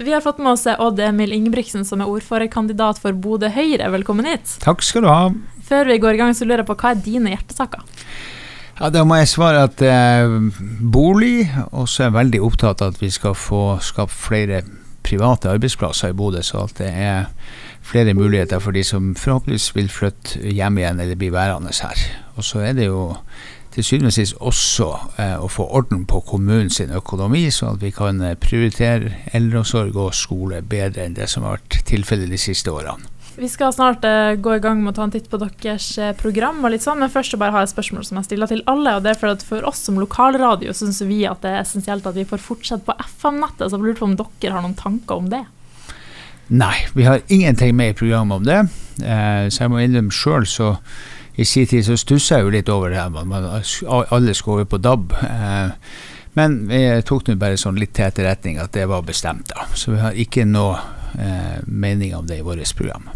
Vi har fått med oss Odd Emil Ingebrigtsen, som er ordførerkandidat for Bodø Høyre. Velkommen hit. Takk skal du ha. Før vi går i gang, så lurer jeg på hva er dine hjertesaker? Ja, Da må jeg svare at eh, bolig, og så er jeg veldig opptatt av at vi skal få skapt flere private arbeidsplasser i Bodø, så at det er flere muligheter for de som forhåpentligvis vil flytte hjem igjen eller bli værende her. Og så er det jo til syvende og sist også eh, å få orden på kommunens økonomi, så at vi kan eh, prioritere eldreomsorg og skole bedre enn det som har vært tilfellet de siste årene. Vi skal snart uh, gå i gang med å ta en titt på deres program, og litt sånn, men først bare har jeg et spørsmål som jeg stiller til alle. og det er for at For oss som lokalradio syns vi at det er essensielt at vi får fortsette på FM-nettet. så jeg lurer på om dere har noen tanker om det? Nei, vi har ingenting med i programmet om det. Så jeg må innrømme sjøl så i sin tid så stussa jeg jo litt over det. Man, man, alle skulle over på DAB. Eh, men vi tok nå bare sånn litt til etterretning at det var bestemt, da. Så vi har ikke noe eh, mening om det i vårt program.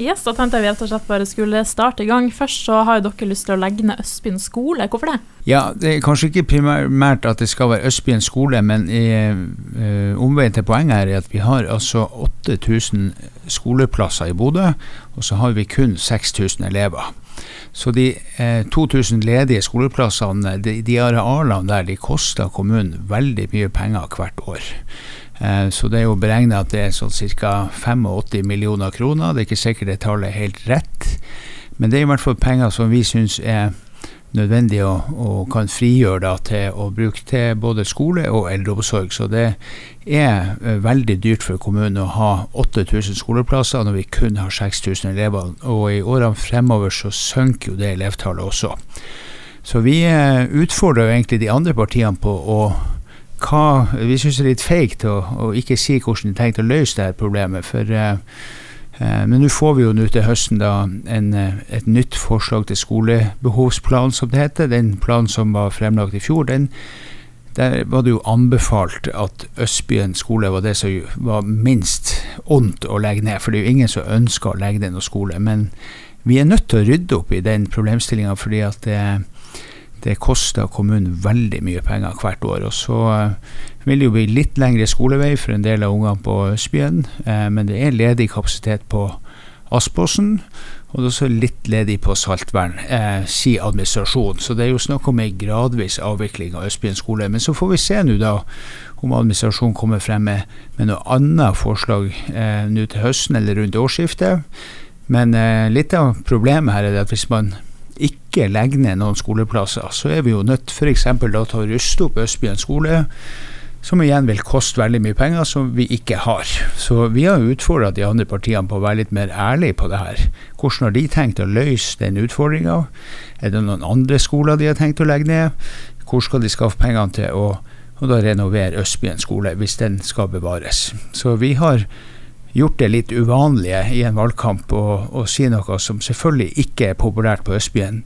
Yes, da tenkte jeg vi rett og slett bare skulle starte i gang. Først så har jo dere lyst til å legge ned Østbyen skole. Hvorfor det? Ja, Det er kanskje ikke primært at det skal være Østbyen skole, men i, uh, omveien til poenget her er at vi har altså 8000 skoleplasser i Bodø, og så har vi kun 6000 elever. Så de eh, 2000 ledige skoleplassene, de, de arealene der, de koster kommunen veldig mye penger hvert år. Eh, så det er jo beregna at det er sånn ca. 85 millioner kroner. Det er ikke sikkert det tallet er helt rett, men det er i hvert fall penger som vi syns er nødvendig å, og kan frigjøre da, til å bruke til både skole og eldreomsorg. Så det er uh, veldig dyrt for kommunen å ha 8000 skoleplasser når vi kun har 6000 elever. Og i årene fremover så synker jo det elevtallet også. Så vi uh, utfordrer jo egentlig de andre partiene på å hva, Vi syns det er litt feigt å, å, ikke si hvordan de tenker å løse dette problemet. for uh, Eh, men nå får vi jo nå til høsten da en, eh, et nytt forslag til skolebehovsplan, som det heter. Den planen som var fremlagt i fjor, den, der var det jo anbefalt at Østbyen skole var det som var minst ondt å legge ned. For det er jo ingen som ønsker å legge ned noen skole. Men vi er nødt til å rydde opp i den problemstillinga fordi at det, det koster kommunen veldig mye penger hvert år. Og så eh, vil det jo bli litt lengre skolevei for en del av ungene på Østbyen, eh, men det er ledig kapasitet på Aspåsen. Og det er også litt ledig på Saltvern, eh, sier administrasjonen. Så det er jo snakk om ei gradvis avvikling av Østbyen skole. Men så får vi se nå da om administrasjonen kommer frem med, med noe annet forslag eh, nå til høsten eller rundt årsskiftet. Men eh, litt av problemet her er at hvis man ikke legger ned noen skoleplasser, så er vi jo nødt f.eks. til å ruste opp Østbyen skole, som igjen vil koste veldig mye penger som vi ikke har. Så vi har utfordra de andre partiene på å være litt mer ærlige på det her. Hvordan har de tenkt å løse den utfordringa? Er det noen andre skoler de har tenkt å legge ned? Hvor skal de skaffe pengene til å og da renovere Østbyen skole, hvis den skal bevares. Så vi har gjort det litt uvanlige i en valgkamp å si noe som selvfølgelig ikke er populært på Østbyen.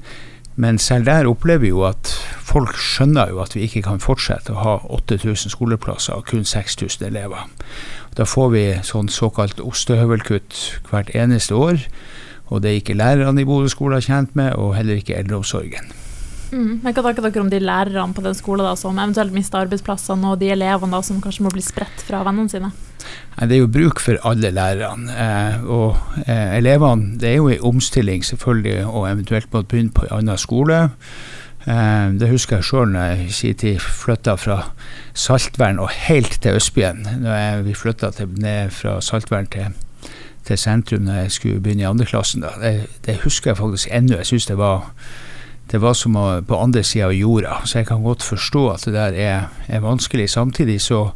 Men selv der opplever vi jo at folk skjønner jo at vi ikke kan fortsette å ha 8000 skoleplasser og kun 6000 elever. Da får vi sånn såkalt ostehøvelkutt hvert eneste år. Og det er ikke lærerne i Bodø skole kjent med, og heller ikke eldreomsorgen. Mm. Men Hva tenker dere om de lærerne på den skolen da, som eventuelt mister arbeidsplassene, og de elevene da, som kanskje må bli spredt fra vennene sine? Det er jo bruk for alle lærerne. Eh, og eh, elevene Det er jo en omstilling selvfølgelig, og eventuelt måtte begynne på en annen skole. Eh, det husker jeg sjøl når jeg i sin tid flytta fra Saltvern og helt til Østbyen. Når vi flytta ned fra Saltvern til, til, sentrum når jeg skulle begynne i andreklassen. Det, det husker jeg faktisk ennå. Jeg syns det var det var som på andre sida av jorda. Så jeg kan godt forstå at det der er, er vanskelig. Samtidig så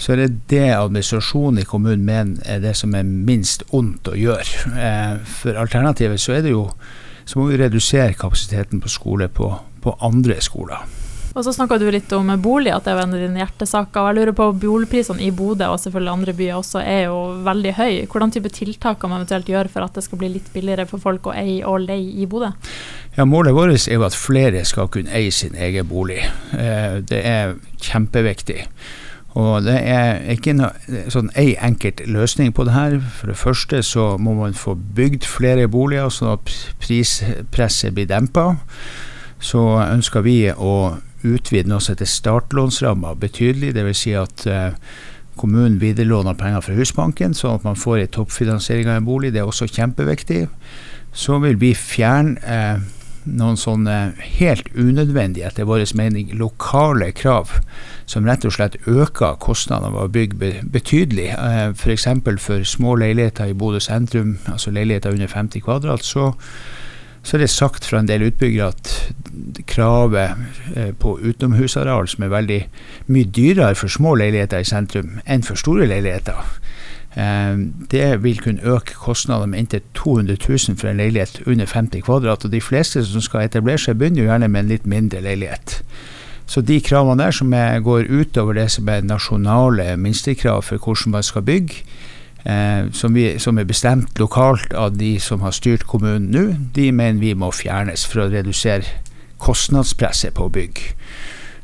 så er det det administrasjonen i kommunen mener er det som er minst ondt å gjøre. Eh, for alternativet så er det jo så må vi redusere kapasiteten på skole på, på andre skoler. Og så snakka du litt om bolig, at det er en av dine hjertesaker. Jeg lurer på Boligprisene i Bodø og selvfølgelig andre byer også er jo veldig høye. Hvordan type tiltak kan man eventuelt gjøre for at det skal bli litt billigere for folk å eie og leie i Bodø? Ja, Målet vårt er jo at flere skal kunne eie sin egen bolig. Eh, det er kjempeviktig. Og det er ikke noe sånn ei enkelt løsning på det her. For det første så må man få bygd flere boliger, sånn at prispresset blir dempa. Så ønsker vi å utvide noe setter startlånsramma betydelig. Dvs. Si at uh, kommunen viderelåner penger fra Husbanken, sånn at man får en toppfinansiering av en bolig. Det er også kjempeviktig. Så vil vi fjerne eh, noen sånne helt unødvendige, etter vår mening, lokale krav som rett og slett øker kostnadene ved å bygge betydelig. Eh, F.eks. For, for små leiligheter i Bodø sentrum, altså leiligheter under 50 kvadrat, så, så er det sagt fra en del utbyggere at kravet eh, på utenomhusareal, som er veldig mye dyrere for små leiligheter i sentrum enn for store leiligheter, Eh, det vil kunne øke kostnadene med inntil 200 000 for en leilighet under 50 kvadrat. Og de fleste som skal etablere seg, begynner jo gjerne med en litt mindre leilighet. Så de kravene der som går utover det som er nasjonale minstekrav for hvordan man skal bygge, eh, som, vi, som, er bestemt lokalt av de som har styrt kommunen nå, de mener vi må fjernes for å redusere kostnadspresset på bygg.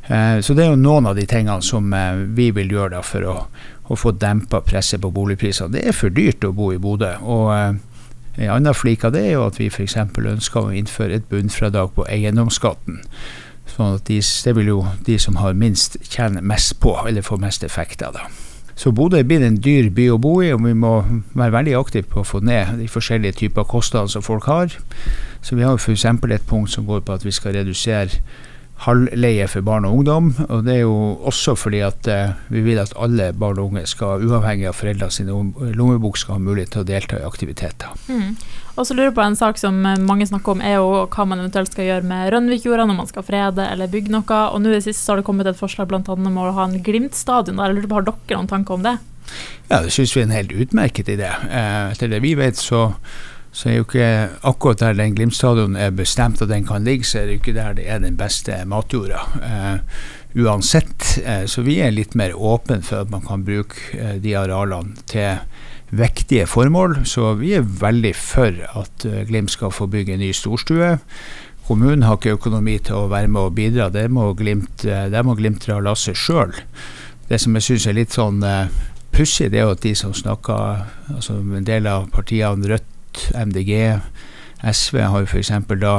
Eh, så det er jo noen av de tingene som eh, vi vil gjøre da for å å få dempa presset på boligprisene. Det er for dyrt å bo i Bodø. og eh, En annen flik av det er jo at vi f.eks. ønsker å innføre et bunnfradrag på eiendomsskatten. Sånn at de, det vil jo de som har minst, tjene mest på, eller få mest effekt av. det. Så Bodø blir en dyr by å bo i, og vi må være veldig aktive på å få ned de forskjellige typer kostnader som folk har. Så vi har f.eks. et punkt som går på at vi skal redusere halvleie for barn og ungdom. Og det er jo også fordi at eh, vi vil at alle barn og unge skal, uavhengig av foreldrene sine lommebok, skal ha mulighet til å delta i aktiviteter. Mm. Og så lurer jeg på En sak som eh, mange snakker om, er jo hva man eventuelt skal gjøre med Rønvikjorda når man skal frede eller bygge noe. Og nå i det siste har det kommet et forslag blant annet om å ha en Glimt-stadion der. Jeg lurer på, Har dere noen tanker om det? Ja, det syns vi er en helt utmerket idé. Eh, etter det vi vet, så så er jo ikke akkurat der den Glimt-stadion er bestemt at den kan ligge, så er det jo ikke der det er den beste matjorda. Eh, uansett. Eh, så vi er litt mer åpne for at man kan bruke uh, de arealene til vektige formål. Så vi er veldig for at Glimt skal få bygge en ny storstue. Kommunen har ikke økonomi til å være med og bidra. der må Glimt, der må Glimt dra lasset sjøl. Det som jeg syns er litt sånn pussig, det er jo at de som snakker, altså en del av partiene Rødt MDG, SV har jo f.eks. da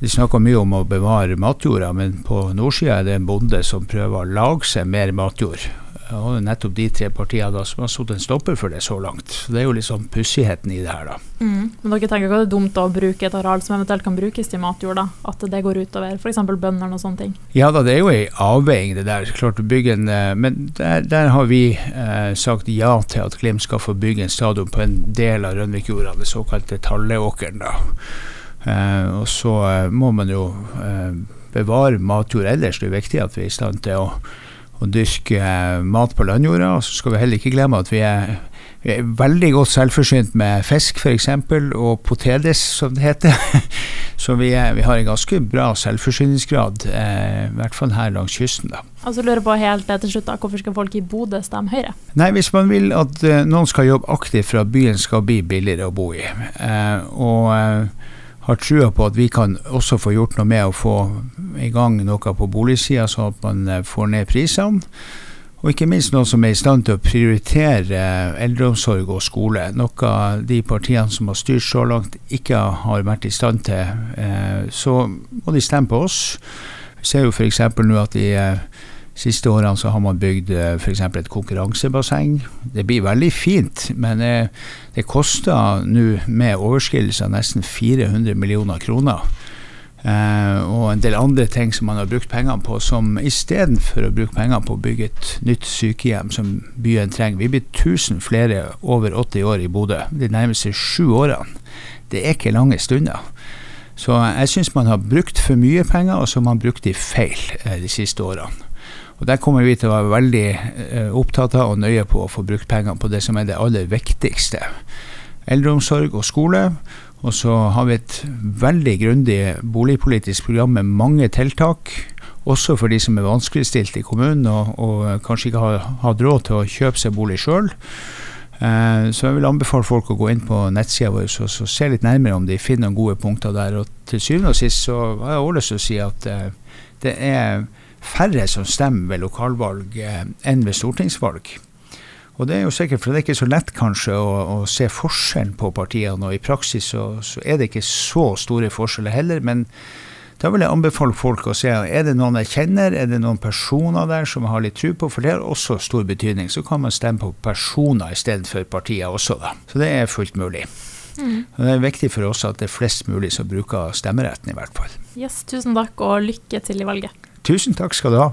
De snakker mye om å bevare matjorda, men på nordsida er det en bonde som prøver å lage seg mer matjord. Og nettopp de tre partiene da, som har satt en stopper for det så langt. Så Det er jo liksom pussigheten i det her, da. Mm. Men dere tenker ikke at det er dumt å bruke et areal som eventuelt kan brukes til matjord? da? At det går utover f.eks. bøndene og sånne ting? Ja da, det er jo ei avveiing det der. Klart å bygge en, eh, Men der, der har vi eh, sagt ja til at Glimt skal få bygge en stadion på en del av Rønvikjorda, det såkalte Talleåkeren. da. Eh, og så eh, må man jo eh, bevare matjord ellers. Det er viktig at vi er i stand til å å dyrke mat på landjorda. Og så skal vi heller ikke glemme at vi er, vi er veldig godt selvforsynt med fisk f.eks., og potedes, som det heter. så vi, er, vi, har en ganske bra selvforsyningsgrad, eh, i hvert fall her langs kysten. da. Altså lurer på helt til slutt da, Hvorfor skal folk i Bodø stemme Høyre? Nei, Hvis man vil at eh, noen skal jobbe aktivt for at byen skal bli billigere å bo i. Eh, og... Har trua på at vi kan også få gjort noe med å få i gang noe på boligsida, sånn at man eh, får ned prisene. Og ikke minst noen som er i stand til å prioritere eh, eldreomsorg og skole. Noe de partiene som har styrt så langt ikke har vært i stand til. Eh, så må de stemme på oss. Vi ser jo f.eks. nå at de siste årene så har man bygd uh, f.eks. et konkurransebasseng. Det blir veldig fint, men uh, det koster nå med overskridelser nesten 400 millioner kroner. Uh, og en del andre ting som man har brukt pengene på, som istedenfor å bruke pengene på å bygge et nytt sykehjem som byen trenger Vi blir 1000 flere over 80 år i Bodø de nærmeste sju årene. Det er ikke lange stunder. Så jeg syns man har brukt for mye penger, og så har man brukt de feil de siste årene. Og Der kommer vi til å være veldig eh, opptatt av og nøye på å få brukt pengene på det som er det aller viktigste. Eldreomsorg og skole. Og så har vi et veldig grundig boligpolitisk program med mange tiltak. Også for de som er vanskeligstilt i kommunen og, og kanskje ikke har hatt råd til å kjøpe seg bolig sjøl. Eh, så jeg vil anbefale folk å gå inn på nettsida vår og se litt nærmere om de finner noen gode punkter der. Og til syvende og sist så har jeg også lyst til å si at eh, det er færre som stemmer ved lokalvalg eh, enn ved stortingsvalg. Og det er jo sikkert, for det er ikke så lett kanskje å, å se forskjellen på partiene, og i praksis så, så, er det ikke så store forskjeller heller. Men Da vil jeg anbefale folk å se er det noen jeg kjenner, er det noen personer der som jeg har litt tro på, for det har også stor betydning. Så kan man stemme på personer istedenfor partier også, da. Så det er fullt mulig. Mm. Det er viktig for oss at det er flest mulig som bruker stemmeretten, i hvert fall. Yes, tusen takk, og lykke til i valget. Tusen takk skal du ha.